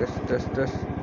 test test test